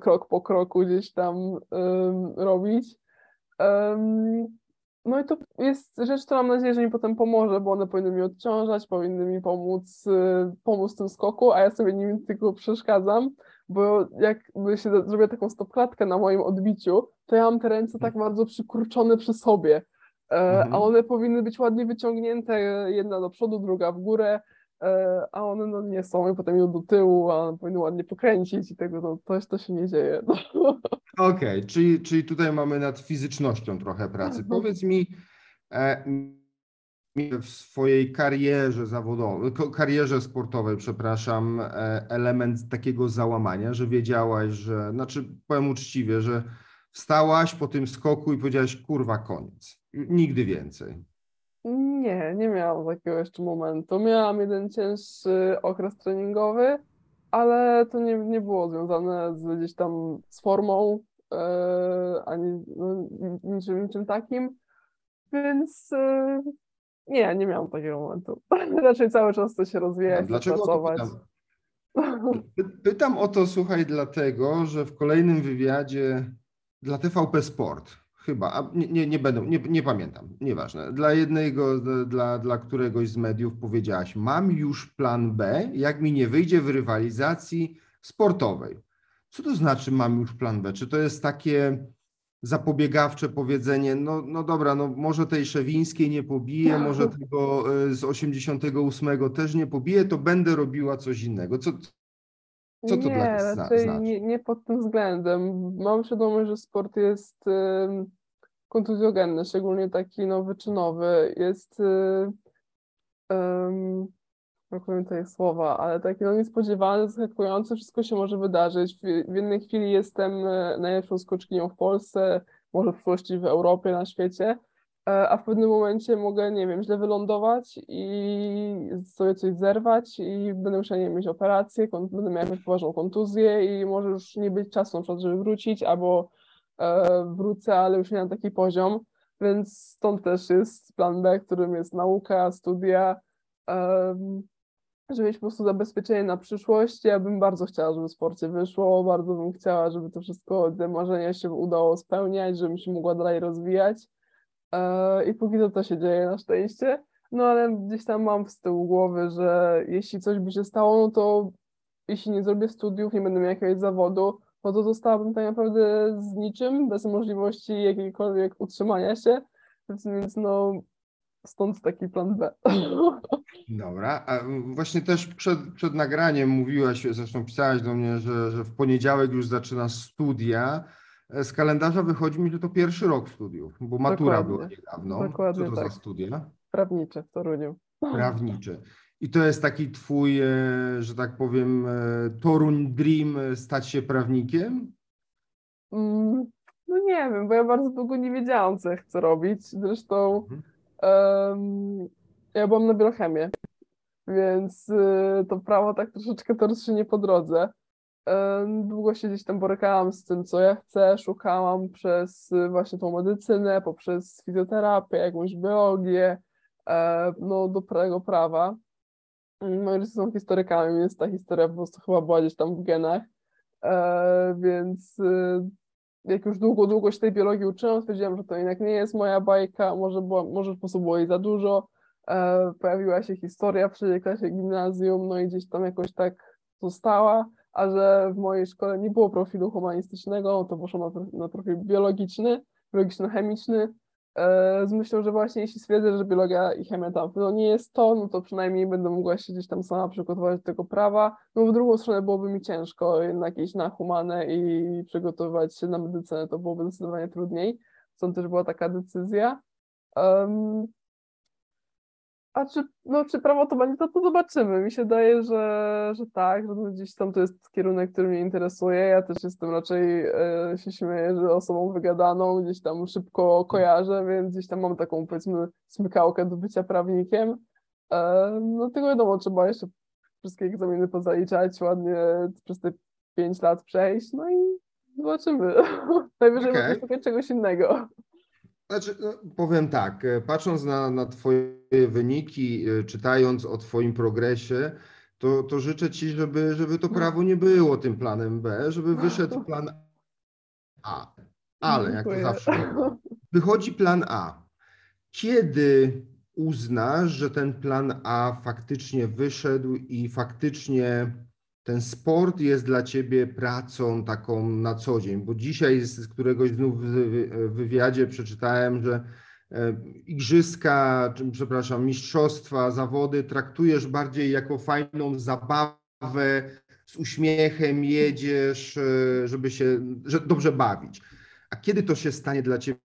B: krok po kroku gdzieś tam um, robić. Um, no i to jest rzecz, która mam nadzieję, że mi potem pomoże, bo one powinny mi odciążać, powinny mi pomóc, y, pomóc w tym skoku, a ja sobie nimi tylko przeszkadzam, bo jak się zrobię taką stopklatkę na moim odbiciu, to ja mam te ręce tak bardzo przykurczone przy sobie, e, mhm. a one powinny być ładnie wyciągnięte, jedna do przodu, druga w górę, e, a one no nie są i potem idą do tyłu, a one powinny ładnie pokręcić i tego no, to, to się nie dzieje. No. *laughs*
A: Okej, okay, czyli, czyli tutaj mamy nad fizycznością trochę pracy. Mhm. Powiedz mi, e, w swojej karierze zawodowej, karierze sportowej, przepraszam, e, element takiego załamania, że wiedziałaś, że, znaczy powiem uczciwie, że wstałaś po tym skoku i powiedziałaś, kurwa, koniec, nigdy więcej.
B: Nie, nie miałam takiego jeszcze momentu. Miałam jeden cięższy okres treningowy, ale to nie, nie było związane z gdzieś tam z formą, e, ani no, niczym, niczym takim, więc e, nie, nie miałam takiego momentu. *laughs* Raczej cały czas chcę się rozwijać, chcę
A: Dlaczego o to
B: pracować.
A: pytam? *laughs* Py- Pytam o to, słuchaj, dlatego, że w kolejnym wywiadzie dla TVP Sport, chyba, a nie, nie, nie będę, nie, nie pamiętam, nieważne, dla jednego, dla, dla któregoś z mediów powiedziałaś, mam już plan B, jak mi nie wyjdzie w rywalizacji sportowej. Co to znaczy mam już plan B? Czy to jest takie zapobiegawcze powiedzenie, no, no dobra, no może tej Szewińskiej nie pobiję, może tego y, z 88 też nie pobiję, to będę robiła coś innego. Co, Co to
B: nie,
A: dla zna- znaczy?
B: nie, nie pod tym względem. Mam świadomość, że sport jest ym, kontuzjogenny, szczególnie taki no, wyczynowy. Jest, y, brakuje mi tutaj słowa, ale taki no, niespodziewany, zaskakujący, wszystko się może wydarzyć. W, w jednej chwili jestem e, najlepszą skoczkinią w Polsce, może w przyszłości w Europie, na świecie, a w pewnym momencie mogę, nie wiem, źle wylądować i sobie coś zerwać i będę musiała, nie wiem, mieć operację, będę miała jakąś poważną kontuzję i może już nie być czasu na przykład, żeby wrócić, albo e, wrócę, ale już nie na taki poziom, więc stąd też jest plan B, którym jest nauka, studia, żeby mieć po prostu zabezpieczenie na przyszłość. Ja bym bardzo chciała, żeby w sporcie wyszło, bardzo bym chciała, żeby to wszystko, te marzenia się udało spełniać, żebym się mogła dalej rozwijać. E, I póki co to się dzieje na szczęście. No ale gdzieś tam mam z tyłu głowy, że jeśli coś by się stało, no to jeśli nie zrobię studiów, nie będę miała jakiegoś zawodu, no to zostałabym tak naprawdę z niczym, bez możliwości jakiejkolwiek utrzymania się. Więc, no stąd taki plan B.
A: Dobra, a właśnie też przed, przed nagraniem mówiłaś, zresztą pisałaś do mnie, że, że w poniedziałek już zaczynasz studia. Z kalendarza wychodzi mi, że to pierwszy rok studiów, bo matura
B: Dokładnie.
A: była niedawno.
B: Dokładnie
A: Co to za
B: tak.
A: studia?
B: Prawnicze w Toruniu.
A: Prawnicze. I to jest taki twój, e, że tak powiem, e, Toruń Dream e, stać się prawnikiem?
B: Mm, No nie wiem, bo ja bardzo długo nie wiedziałam, co ja chcę robić. Zresztą
A: Mhm.
B: em, ja byłam na biochemię, więc y, to prawo tak troszeczkę toczy nie po drodze. Długo się gdzieś tam borykałam z tym, co ja chcę, szukałam przez y, właśnie tą medycynę, poprzez fizjoterapię, jakąś biologię, e, no do prawego prawa. Mm, Moi rodzice są historykami, więc ta historia po prostu chyba była gdzieś tam w genach. E, więc y, jak już długo, długo się tej biologii uczyłam, stwierdziłam, że to jednak nie jest moja bajka, może, było, może po prostu było jej za dużo. E, pojawiła się historia w trzeciej klasie gimnazjum, no i gdzieś tam jakoś tak została, a że w mojej szkole nie było profilu humanistycznego, to poszłam na, na profil biologiczny, biologiczno-chemiczny, e, z myślą, że właśnie jeśli stwierdzę, że biologia i chemia tam no nie jest to, no to przynajmniej będę mogła się gdzieś tam sama przygotować do tego prawa. No w drugą stronę byłoby mi ciężko jednak iść na humanę i przygotowywać się na medycynę, to byłoby zdecydowanie trudniej. Stąd też była taka decyzja. A czy, no, czy prawo to będzie, to, to zobaczymy. Mi się daje, że, że tak, że gdzieś tam to jest kierunek, który mnie interesuje. Ja też jestem raczej, e, się śmieję, że osobą wygadaną, gdzieś tam szybko kojarzę, więc gdzieś tam mam taką, powiedzmy, smykałkę do bycia prawnikiem. E, no tylko wiadomo, trzeba jeszcze wszystkie egzaminy pozaliczać, ładnie przez te pięć lat przejść, no i zobaczymy. *laughs* Najwyżej okay. szukać czegoś innego.
A: Znaczy, no, powiem tak, e, patrząc na, na Twoje wyniki, e, czytając o Twoim progresie, to, to życzę Ci, żeby, żeby to prawo nie było tym planem B, żeby wyszedł plan A. Ale, jak to zawsze, *laughs* wychodzi plan A. Kiedy uznasz, że ten plan A faktycznie wyszedł i faktycznie ten sport jest dla ciebie pracą taką na co dzień? Bo dzisiaj z któregoś znów w wy- wywiadzie przeczytałem, że e, igrzyska, przepraszam, mistrzostwa, zawody traktujesz bardziej jako fajną zabawę, z uśmiechem jedziesz, e, żeby się że dobrze bawić. A kiedy to się stanie dla ciebie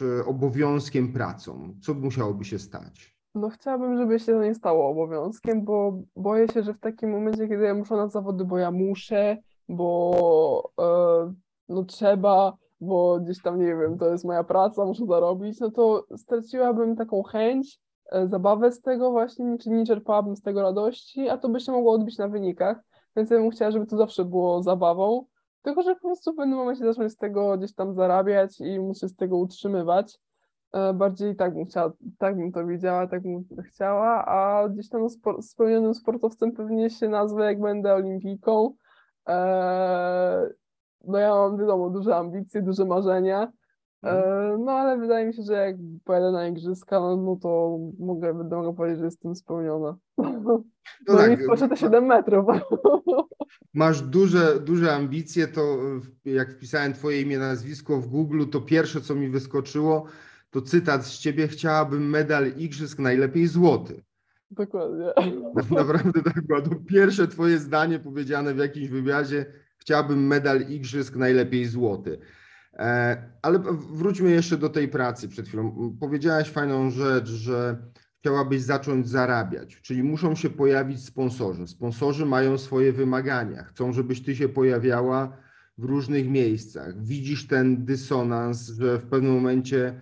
A: e, obowiązkiem, pracą? Co musiałoby się stać?
B: No chciałabym, żeby się to nie stało obowiązkiem, bo boję się, że w takim momencie, kiedy ja muszę na zawody, bo ja muszę, bo e, no trzeba, bo gdzieś tam, nie wiem, to jest moja praca, muszę zarobić, no to straciłabym taką chęć, e, zabawę z tego właśnie, czy nie czerpałabym z tego radości, a to by się mogło odbić na wynikach, więc ja bym chciała, żeby to zawsze było zabawą, tylko że po prostu w pewnym momencie zacznę z tego gdzieś tam zarabiać i muszę z tego utrzymywać. E, bardziej tak bym chciała, tak bym to widziała, tak bym chciała, a gdzieś tam spor spełnionym sportowcem pewnie się nazwę, jak będę olimpijką. Eee, no ja mam, wiadomo, duże ambicje, duże marzenia, eee, no ale wydaje mi się, że jak pojadę na igrzyska, no, no to mogę, będę mogła powiedzieć, że jestem spełniona. *laughs* No, no tak, i proszę te 7 metrów.
A: Masz *laughs* duże, duże ambicje, to jak wpisałem twoje imię, nazwisko w Google, to pierwsze, co mi wyskoczyło, to cytat z ciebie, chciałabym medal igrzysk, najlepiej złoty.
B: Dokładnie.
A: Naprawdę tak było. To pierwsze twoje zdanie powiedziane w jakimś wywiadzie, chciałbym medal igrzysk, najlepiej złoty. E, ale wróćmy jeszcze do tej pracy przed chwilą. Powiedziałaś fajną rzecz, że chciałabyś zacząć zarabiać, czyli muszą się pojawić sponsorzy. Sponsorzy mają swoje wymagania, chcą, żebyś ty się pojawiała w różnych miejscach. Widzisz ten dysonans, że w pewnym momencie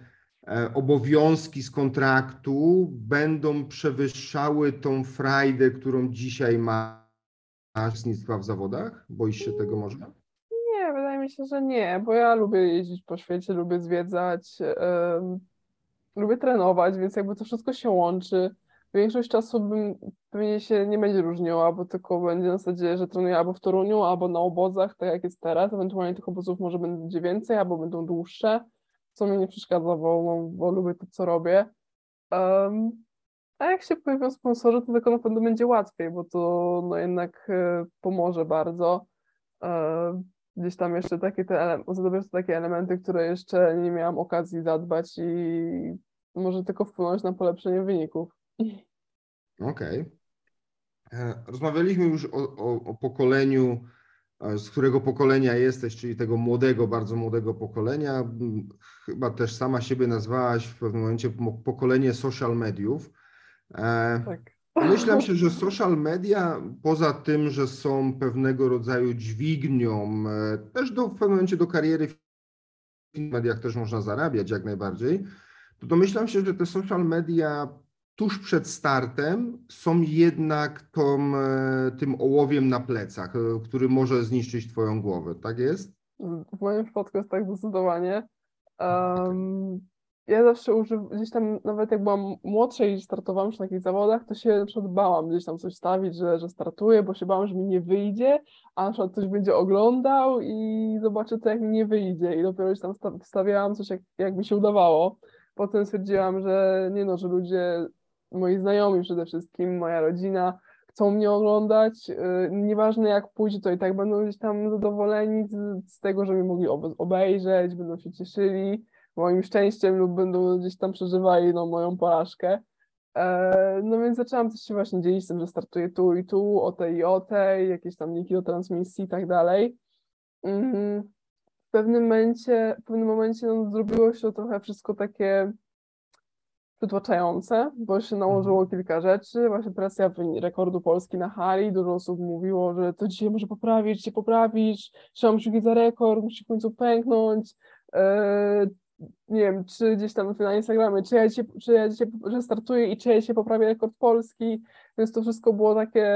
A: obowiązki z kontraktu będą przewyższały tą frajdę, którą dzisiaj masz uczestnictwa w zawodach? Boisz się tego może?
B: Nie, wydaje mi się, że nie, bo ja lubię jeździć po świecie, lubię zwiedzać, um, lubię trenować, więc jakby to wszystko się łączy. Większość czasu bym, pewnie się nie będzie różniła, bo tylko będzie na zasadzie, że trenuję albo w Toruniu, albo na obozach, tak jak jest teraz. Ewentualnie tych obozów może będzie więcej, albo będą dłuższe co mi nie przeszkadza, bo, bo lubię to, co robię. Um, a jak się pojawią sponsorzy, to tylko na pewno będzie łatwiej, bo to no, jednak e, pomoże bardzo. E, gdzieś tam jeszcze takie te ele- takie elementy, które jeszcze nie miałam okazji zadbać i może tylko wpłynąć na polepszenie wyników.
A: Okej. Okay. E, rozmawialiśmy już o, o, o pokoleniu z którego pokolenia jesteś, czyli tego młodego, bardzo młodego pokolenia. Chyba też sama siebie nazwałaś w pewnym momencie pokolenie social mediów. E, tak. Myślę *laughs* się, że social media, poza tym, że są pewnego rodzaju dźwignią, e, też do, w pewnym momencie do kariery w mediach też można zarabiać jak najbardziej, to domyślam się, że te social media tuż przed startem są jednak tą, e, tym ołowiem na plecach, e, który może zniszczyć Twoją głowę, tak jest?
B: W moim przypadku jest tak zdecydowanie. Um, ja zawsze używam, gdzieś tam nawet jak byłam młodsza i startowałam przy takich zawodach, to się na przykład bałam gdzieś tam coś stawić, że, że startuję, bo się bałam, że mi nie wyjdzie, a na przykład ktoś będzie oglądał i zobaczy to, jak mi nie wyjdzie i dopiero gdzieś tam stawiałam coś, jak, jak mi się udawało. Potem stwierdziłam, że nie no, że ludzie moi znajomi przede wszystkim, moja rodzina chcą mnie oglądać. Y, nieważne jak pójdzie, to i tak będą gdzieś tam zadowoleni z, z tego, że mnie mogli obejrzeć, będą się cieszyli moim szczęściem lub będą gdzieś tam przeżywali no, moją porażkę. E, no więc zaczęłam też się właśnie dzielić z tym, że startuję tu i tu, o tej i o tej, jakieś tam linki do transmisji i tak dalej. Mhm. W pewnym momencie, w pewnym momencie no, zrobiło się trochę wszystko takie przytłaczające, bo się nałożyło mhm. kilka rzeczy, właśnie presja rekordu Polski na hali, dużo osób mówiło, że to dzisiaj może poprawić, się poprawić, trzeba kciuki za rekord, musi w końcu pęknąć, eee, nie wiem, czy gdzieś tam na Instagramie, czy ja, dzisiaj, czy ja dzisiaj że startuję i czy ja dzisiaj poprawię rekord Polski, więc to wszystko było takie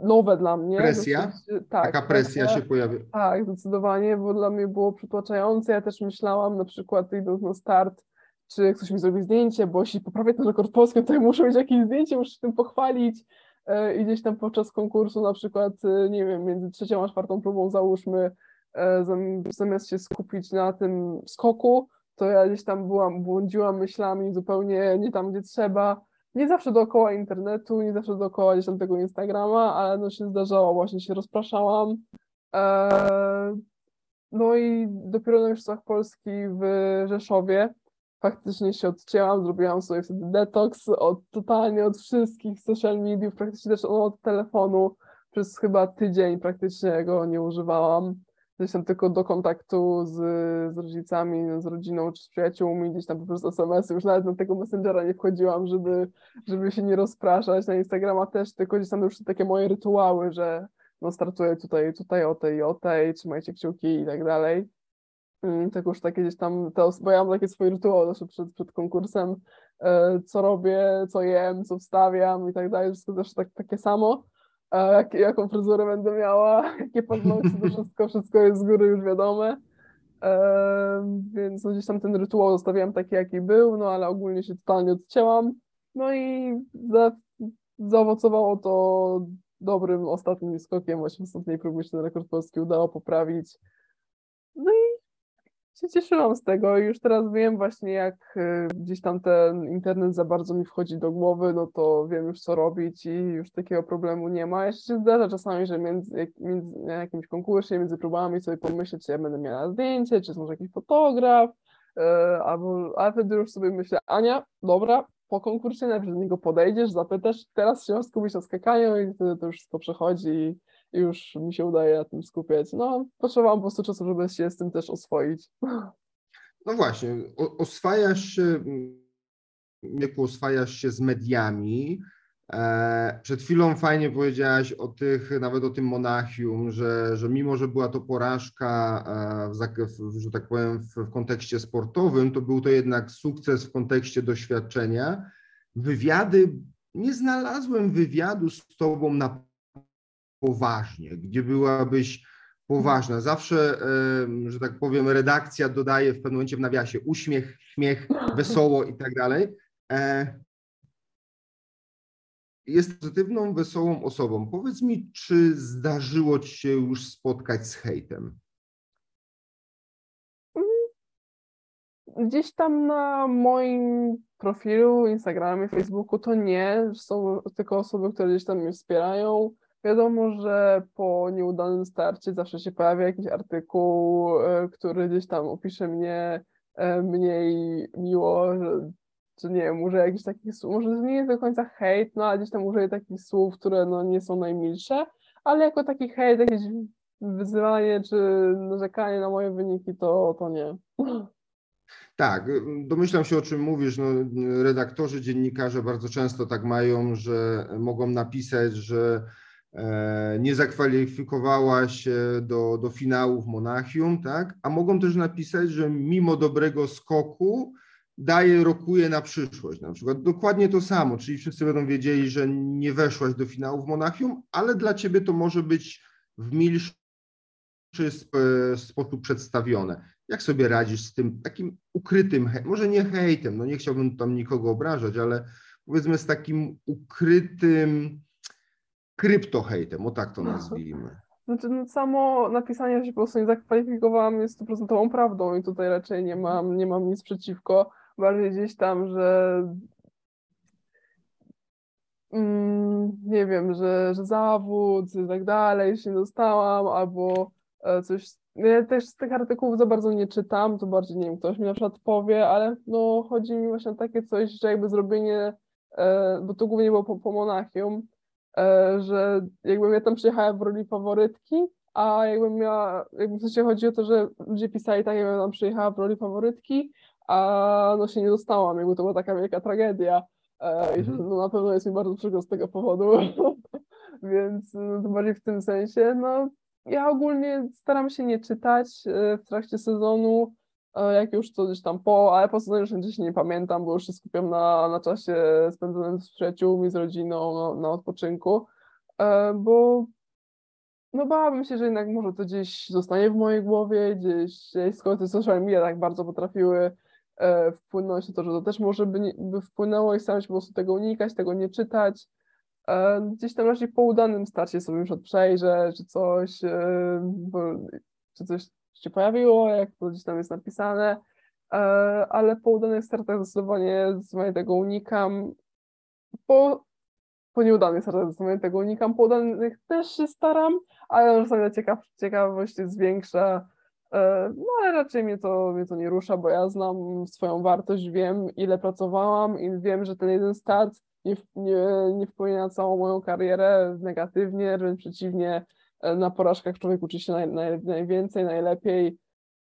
B: nowe dla mnie.
A: Presja? tak, Taka presja, presja się pojawia.
B: Tak, zdecydowanie, bo dla mnie było przytłaczające, ja też myślałam na przykład idąc na start, czy ktoś mi zrobi zdjęcie, bo jeśli poprawię ten rekord polski, to ja muszę mieć jakieś zdjęcie, muszę się tym pochwalić e, i gdzieś tam podczas konkursu na przykład, e, nie wiem, między trzecią a czwartą próbą załóżmy, e, zamiast się skupić na tym skoku, to ja gdzieś tam byłam, błądziłam myślami zupełnie nie tam, gdzie trzeba, nie zawsze dookoła internetu, nie zawsze dookoła gdzieś tam tego Instagrama, ale no się zdarzało, właśnie się rozpraszałam. No i dopiero na Mistrzostwach Polski w Rzeszowie faktycznie się odcięłam, zrobiłam sobie wtedy detoks od, totalnie od wszystkich social mediów, praktycznie też od telefonu, przez chyba tydzień praktycznie go nie używałam. Gdzieś tam tylko do kontaktu z, z rodzicami, z rodziną czy z przyjaciółmi, gdzieś tam poprzez SMS-y, już nawet na tego Messengera nie wchodziłam, żeby, żeby się nie rozpraszać. Na Instagrama też, tylko gdzieś tam już takie moje rytuały, że no startuję tutaj, tutaj o tej, o tej, trzymajcie kciuki i tak dalej. Mm, tak już takie gdzieś tam, te, bo ja mam takie swoje rytuały przed, przed konkursem, e, co robię, co jem, co wstawiam i tak dalej, wszystko też tak, takie samo. E, jak, jaką fryzurę będę miała, *laughs* jakie paznokcie, to wszystko, wszystko jest z góry już wiadome. E, więc no gdzieś tam ten rytuał zostawiłam taki, jaki był, no ale ogólnie się totalnie odcięłam. No i za, zaowocowało to dobrym ostatnim skokiem, właśnie w ostatniej próbie się ten rekord polski udało poprawić. No i się cieszyłam z tego i już teraz wiem właśnie jak y, gdzieś tam ten internet za bardzo mi wchodzi do głowy, no to wiem już co robić i już takiego problemu nie ma. Jeszcze się zdarza czasami, że między, jak- między jakimś konkursie, między próbami sobie pomyśleć, czy ja będę miała zdjęcie, czy jest może jakiś fotograf, y, albo, a wtedy już sobie myślę, Ania, dobra, po konkursie najpierw do niego podejdziesz, zapytasz, teraz się skupić na skakaniu i wtedy to już wszystko przechodzi już mi się udaje na tym skupiać. No, potrzebowałam po prostu czasu, żeby się z tym też oswoić.
A: No właśnie, oswajasz się, wieku oswajasz się z mediami. E, przed chwilą fajnie powiedziałaś o tych, nawet o tym Monachium, że, że mimo, że była to porażka, e, w, w, że tak powiem, w, w kontekście sportowym, to był to jednak sukces w kontekście doświadczenia. Wywiady, nie znalazłem wywiadu z tobą na poważnie, gdzie byłabyś poważna. Zawsze, że tak powiem, redakcja dodaje w pewnym momencie w nawiasie uśmiech, śmiech, wesoło i tak dalej. E, Jest pozytywną, wesołą osobą. Powiedz mi, czy zdarzyło ci się już spotkać z hejtem?
B: Gdzieś tam na moim profilu, Instagramie, Facebooku to nie. Są tylko osoby, które gdzieś tam mnie wspierają. Wiadomo, że po nieudanym starcie zawsze się pojawia jakiś artykuł, e, który gdzieś tam opisze mnie e, mniej miło, że, czy nie wiem, może jakiś takich słów, może nie do końca hejt, no ale gdzieś tam użyję takich słów, które no nie są najmilsze, ale jako taki hejt, jakieś wyzywanie czy narzekanie na moje wyniki, to, to nie.
A: Tak, domyślam się o czym mówisz. No, redaktorzy, dziennikarze bardzo często tak mają, że mogą napisać, że nie zakwalifikowała się do, do finału w Monachium, tak? A mogą też napisać, że mimo dobrego skoku daje, rokuje na przyszłość. Na przykład dokładnie to samo, czyli wszyscy będą wiedzieli, że nie weszłaś do finału w Monachium, ale dla ciebie to może być w milszy sp- sposób przedstawione. Jak sobie radzisz z tym takim ukrytym, może nie hejtem, no nie chciałbym tam nikogo obrażać, ale powiedzmy z takim ukrytym kryptohejtem, o tak to nazwijmy.
B: Znaczy, no, samo napisanie, że się po prostu nie zakwalifikowałam jest stuprocentową prawdą i tutaj raczej nie mam, nie mam nic przeciwko. Bardziej gdzieś tam, że mm, nie wiem, że, że zawód i tak dalej się nie dostałam, albo e, coś. Ja też z tych artykułów za bardzo nie czytam, to bardziej nie wiem, ktoś mi na przykład powie, ale no chodzi mi właśnie o takie coś, że jakby zrobienie, e, bo to głównie było po, po Monachium, że jakbym ja tam przyjechała w roli faworytki, a jakbym miała, jakby w sensie chodzi o to, że ludzie pisali tak, jakbym tam przyjechała w roli faworytki, a no się nie dostałam, jakby to była taka wielka tragedia. E, I że no na pewno jest mi bardzo przykro z tego powodu, *laughs* więc no, to bardziej w tym sensie. No, ja ogólnie staram się nie czytać e, w trakcie sezonu, e, jak już gdzieś tam po, ale po sezonie już gdzieś nie pamiętam, bo już się skupiam na, na czasie spędzonym z przyjaciółmi, z rodziną, no, na odpoczynku, e, bo no bałabym się, że jednak może to gdzieś zostanie w mojej głowie, gdzieś, skoro te social media tak bardzo potrafiły e, wpłynąć na to, że to też może by, by wpłynęło i staram się po prostu tego unikać, tego nie czytać. E, gdzieś tam raczej po udanym starcie sobie już przejrzę, czy coś, e, bo, czy coś się pojawiło, jak gdzieś tam jest napisane, e, ale po udanych startach zdecydowanie, zdecydowanie tego unikam. Po, po nieudanych startach zdecydowanie tego unikam, po udanych też się staram, ale czasami ta ciekaw, ciekawość jest większa. E, No ale raczej mnie to, mnie to nie rusza, bo ja znam swoją wartość, wiem ile pracowałam i wiem, że ten jeden start nie, nie, nie wpłynie na całą moją karierę negatywnie, wręcz przeciwnie, na porażkach człowiek uczy się naj, naj, najwięcej, najlepiej.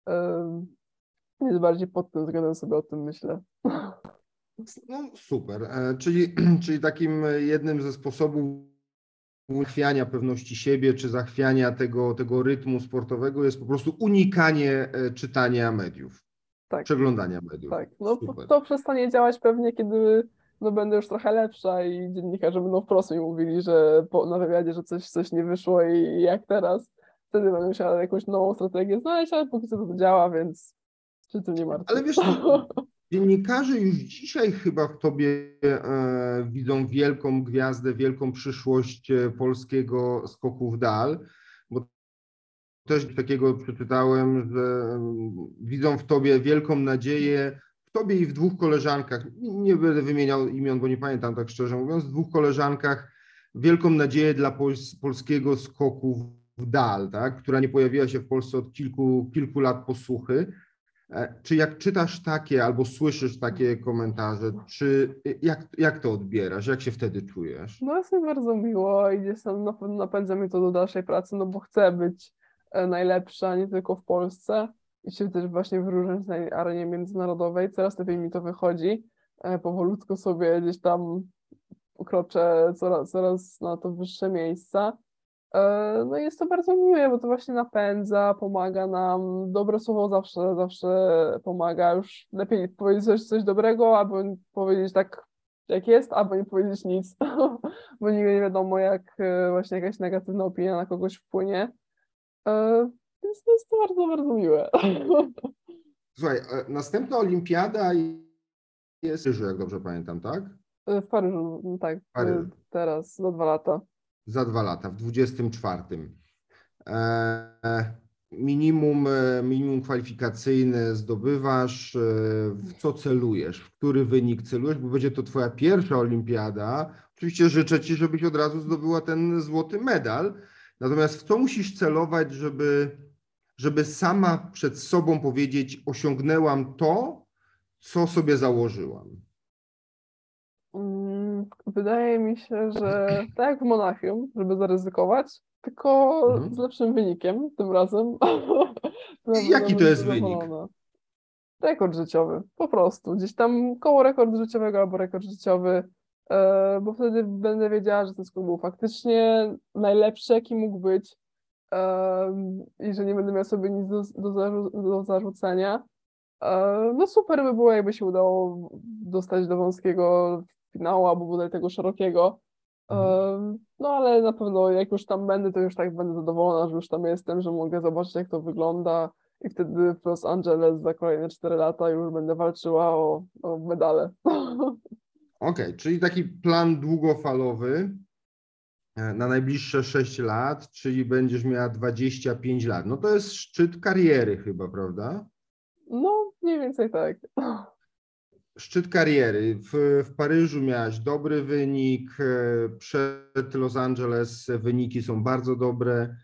B: E, Więc bardziej pod tym względem sobie o tym myślę.
A: No super, E, czyli, *clears throat* czyli takim jednym ze sposobów zachwiania pewności siebie, czy zachwiania tego, tego rytmu sportowego jest po prostu unikanie e, czytania mediów,
B: Tak.
A: przeglądania mediów.
B: Tak, no
A: Super.
B: to przestanie działać pewnie, kiedy no, będę już trochę lepsza i dziennikarze będą wprost mi mówili, że po, na wywiadzie, że coś, coś nie wyszło i jak teraz. Wtedy będę musiała jakąś nową strategię znaleźć, ale póki co to działa, więc się tym nie martwię.
A: Ale wiesz, *laughs* dziennikarze już dzisiaj chyba w tobie e, widzą wielką gwiazdę, wielką przyszłość e, polskiego skoku w dal, bo też takiego przeczytałem, że mm, widzą w tobie wielką nadzieję, tobie i w dwóch koleżankach, nie będę wymieniał imion, bo nie pamiętam tak szczerze mówiąc, w dwóch koleżankach wielką nadzieję dla pols- polskiego skoku w dal, tak, która nie pojawiła się w Polsce od kilku, kilku lat posłuchy. E, Czy jak czytasz takie albo słyszysz takie komentarze, czy jak, jak to odbierasz, jak się wtedy czujesz?
B: No jest mi bardzo miło i gdzieś tam napędza mnie to do dalszej pracy, no bo chcę być e, najlepsza nie tylko w Polsce i się też właśnie wyróżniać na arenie międzynarodowej. Coraz lepiej mi to wychodzi. E, Powolutku sobie gdzieś tam kroczę coraz, coraz na to wyższe miejsca. E, No i jest to bardzo miłe, bo to właśnie napędza, pomaga nam. Dobre słowo zawsze, zawsze pomaga. Już lepiej powiedzieć coś, coś dobrego, albo powiedzieć tak jak jest, albo nie powiedzieć nic, *laughs* bo nigdy nie wiadomo, jak e, właśnie jakaś negatywna opinia na kogoś wpłynie. E, Więc to jest to bardzo, bardzo miłe. *laughs*
A: Słuchaj, e, następna olimpiada jest w Paryżu, jak dobrze pamiętam, tak?
B: E, W Paryżu, no tak, e,
A: Paryżu.
B: teraz, za dwa lata.
A: Za dwa lata, w 24. E, minimum, e, minimum kwalifikacyjne zdobywasz. e, W co celujesz? W który wynik celujesz? Bo będzie to twoja pierwsza olimpiada. Oczywiście życzę ci, żebyś od razu zdobyła ten złoty medal. Natomiast w co musisz celować, żeby, żeby sama przed sobą powiedzieć, osiągnęłam to, co sobie założyłam?
B: Mm, Wydaje mi się, że *laughs* tak jak w Monachium, żeby zaryzykować, tylko
A: Mhm.
B: z lepszym wynikiem tym razem. *laughs*
A: I jaki to jest wynik?
B: Rekord życiowy, po prostu. Gdzieś tam koło rekordu życiowego albo rekord życiowy, e, bo wtedy będę wiedziała, że ten skok był faktycznie najlepszy, jaki mógł być i że nie będę miała sobie nic do, do, zarzu- do zarzucenia. No super by było, jakby się udało dostać do wąskiego finału albo bodaj tego szerokiego. Em, No ale na pewno jak już tam będę, to już tak będę zadowolona, że już tam jestem, że mogę zobaczyć jak to wygląda i wtedy w Los Angeles za kolejne 4 lata już będę walczyła o, o medale. *laughs*
A: Okej, czyli taki plan długofalowy na najbliższe 6 lat, czyli będziesz miała 25 lat. No to jest szczyt kariery chyba, prawda?
B: No mniej więcej tak.
A: Szczyt kariery. W, w Paryżu miałaś dobry wynik, e, przed Los Angeles wyniki są bardzo dobre.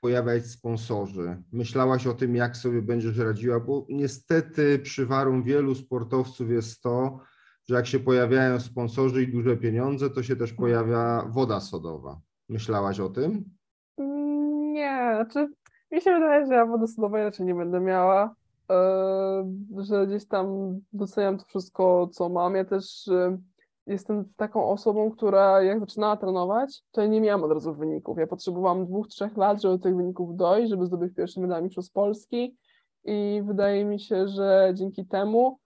A: Pojawiać sponsorzy. Myślałaś o tym, jak sobie będziesz radziła, bo niestety przywarą wielu sportowców jest to, że jak się pojawiają sponsorzy i duże pieniądze, to się też pojawia woda sodowa. Myślałaś o tym?
B: Nie, znaczy mi się wydaje, że ja wody sodowej raczej nie będę miała, e, że gdzieś tam doceniam to wszystko, co mam. Ja też e, jestem taką osobą, która jak zaczynała trenować, to ja nie miałam od razu wyników. Ja potrzebowałam dwóch, trzech lat, żeby do tych wyników dojść, żeby zdobyć pierwszy medal mistrzostw Polski i wydaje mi się, że dzięki temu,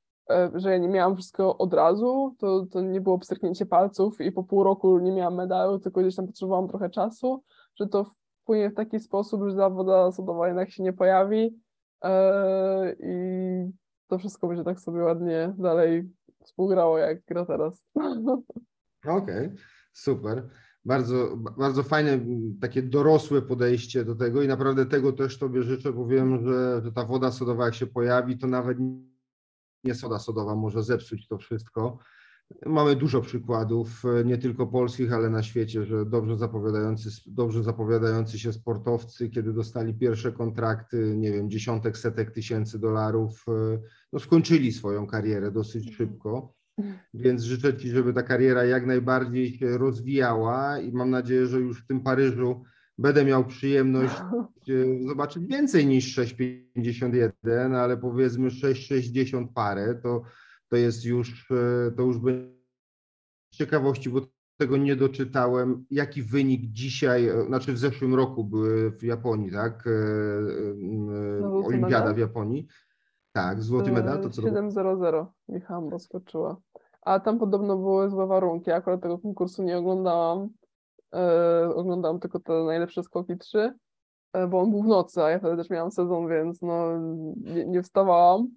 B: że ja nie miałam wszystkiego od razu, to, to nie było pstryknięcie palców i po pół roku nie miałam medalu, tylko gdzieś tam potrzebowałam trochę czasu, że to wpłynie w taki sposób, że ta woda sodowa jednak się nie pojawi e, i to wszystko będzie tak sobie ładnie dalej współgrało, jak gra teraz. *laughs*
A: Okej, super. Bardzo, bardzo fajne, takie dorosłe podejście do tego i naprawdę tego też Tobie życzę, bo wiem, że, że ta woda sodowa jak się pojawi, to nawet nie soda sodowa może zepsuć to wszystko. Mamy dużo przykładów, e, nie tylko polskich, ale na świecie, że dobrze zapowiadający, dobrze zapowiadający się sportowcy, kiedy dostali pierwsze kontrakty, nie wiem, dziesiątek, setek tysięcy dolarów, e, no skończyli swoją karierę dosyć szybko. Więc życzę Ci, żeby ta kariera jak najbardziej się rozwijała i mam nadzieję, że już w tym Paryżu będę miał przyjemność *laughs* e, zobaczyć więcej niż 6,51, ale powiedzmy 6,60 parę, to, to jest już, e, to już będzie z ciekawości, bo tego nie doczytałem. Jaki wynik dzisiaj, e, znaczy w zeszłym roku były w Japonii, tak?
B: No,
A: Olimpiada w Japonii. Tak, złoty medal, to co to było?
B: 7-0-0 Michał skoczyła. A tam podobno były złe warunki. Akurat tego konkursu nie oglądałam. E, oglądałam tylko te najlepsze skoki 3, e, bo on był w nocy, a ja wtedy też miałam sezon, więc no nie, nie wstawałam.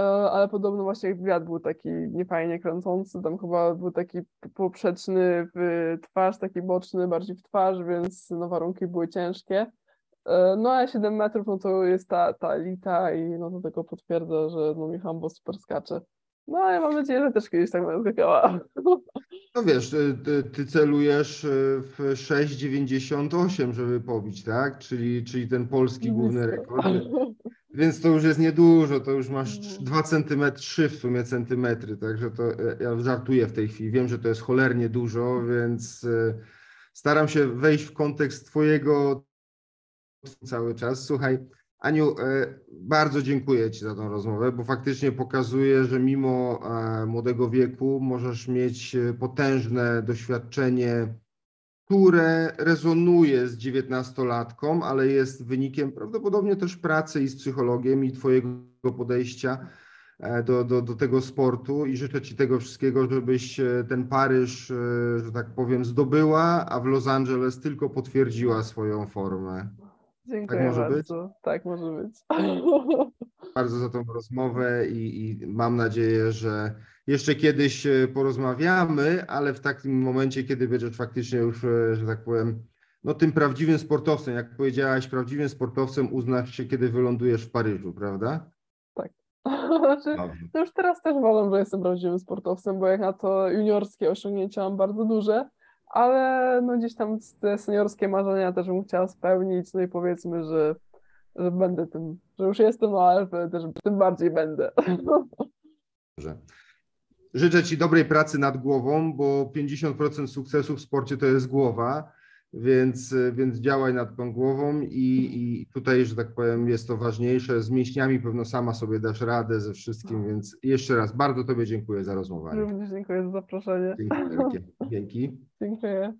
B: E, ale podobno właśnie wiatr był taki niefajnie kręcący, tam chyba był taki poprzeczny w twarz, taki boczny bardziej w twarz, więc no warunki były ciężkie. E, No a 7 metrów, no to jest ta, ta elita i no to tylko potwierdza, że no Mihambo super skacze. No ja mam nadzieję, że też kiedyś tak będę skakała.
A: No wiesz, ty, ty, ty celujesz e, w 6,98, żeby pobić, tak? Czyli, czyli ten polski główny rekord. Więc to już jest niedużo, to już masz
B: Mhm.
A: 2 cm, 3 w sumie centymetry, także to e, ja żartuję w tej chwili. Wiem, że to jest cholernie dużo, więc e, staram się wejść w kontekst twojego cały czas. Słuchaj, Aniu, e, bardzo dziękuję Ci za tą rozmowę, bo faktycznie pokazuje, że mimo e, młodego wieku możesz mieć e, potężne doświadczenie, które rezonuje z dziewiętnastolatką, ale jest wynikiem prawdopodobnie też pracy i z psychologiem i Twojego podejścia do, do, do tego sportu i życzę Ci tego wszystkiego, żebyś ten Paryż, że tak powiem, zdobyła, a w Los Angeles tylko potwierdziła swoją formę.
B: Dziękuję
A: może być?
B: bardzo. Tak może być. *laughs*
A: bardzo za tą rozmowę i, i mam nadzieję, że jeszcze kiedyś e, porozmawiamy, ale w takim momencie, kiedy będziesz faktycznie już, e, że tak powiem, no tym prawdziwym sportowcem, jak powiedziałaś, prawdziwym sportowcem uznasz się, kiedy wylądujesz w Paryżu, prawda? *laughs*
B: Znaczy,
A: Dobrze.
B: no już teraz też uważam, że jestem prawdziwym sportowcem, bo jak na to juniorskie osiągnięcia mam bardzo duże, ale no gdzieś tam te seniorskie marzenia też bym chciała spełnić, no i powiedzmy, że, że będę tym, że już jestem, no ale też tym bardziej będę.
A: Dobrze. Życzę Ci dobrej pracy nad głową, bo 50% sukcesu w sporcie to jest głowa, więc, więc działaj nad tą głową i, i tutaj, że tak powiem, jest to ważniejsze. Z mięśniami pewno sama sobie dasz radę ze wszystkim, więc jeszcze raz bardzo Tobie dziękuję za rozmowę.
B: Również dziękuję za zaproszenie.
A: Dzięki. *laughs* Dzięki.
B: Dziękuję.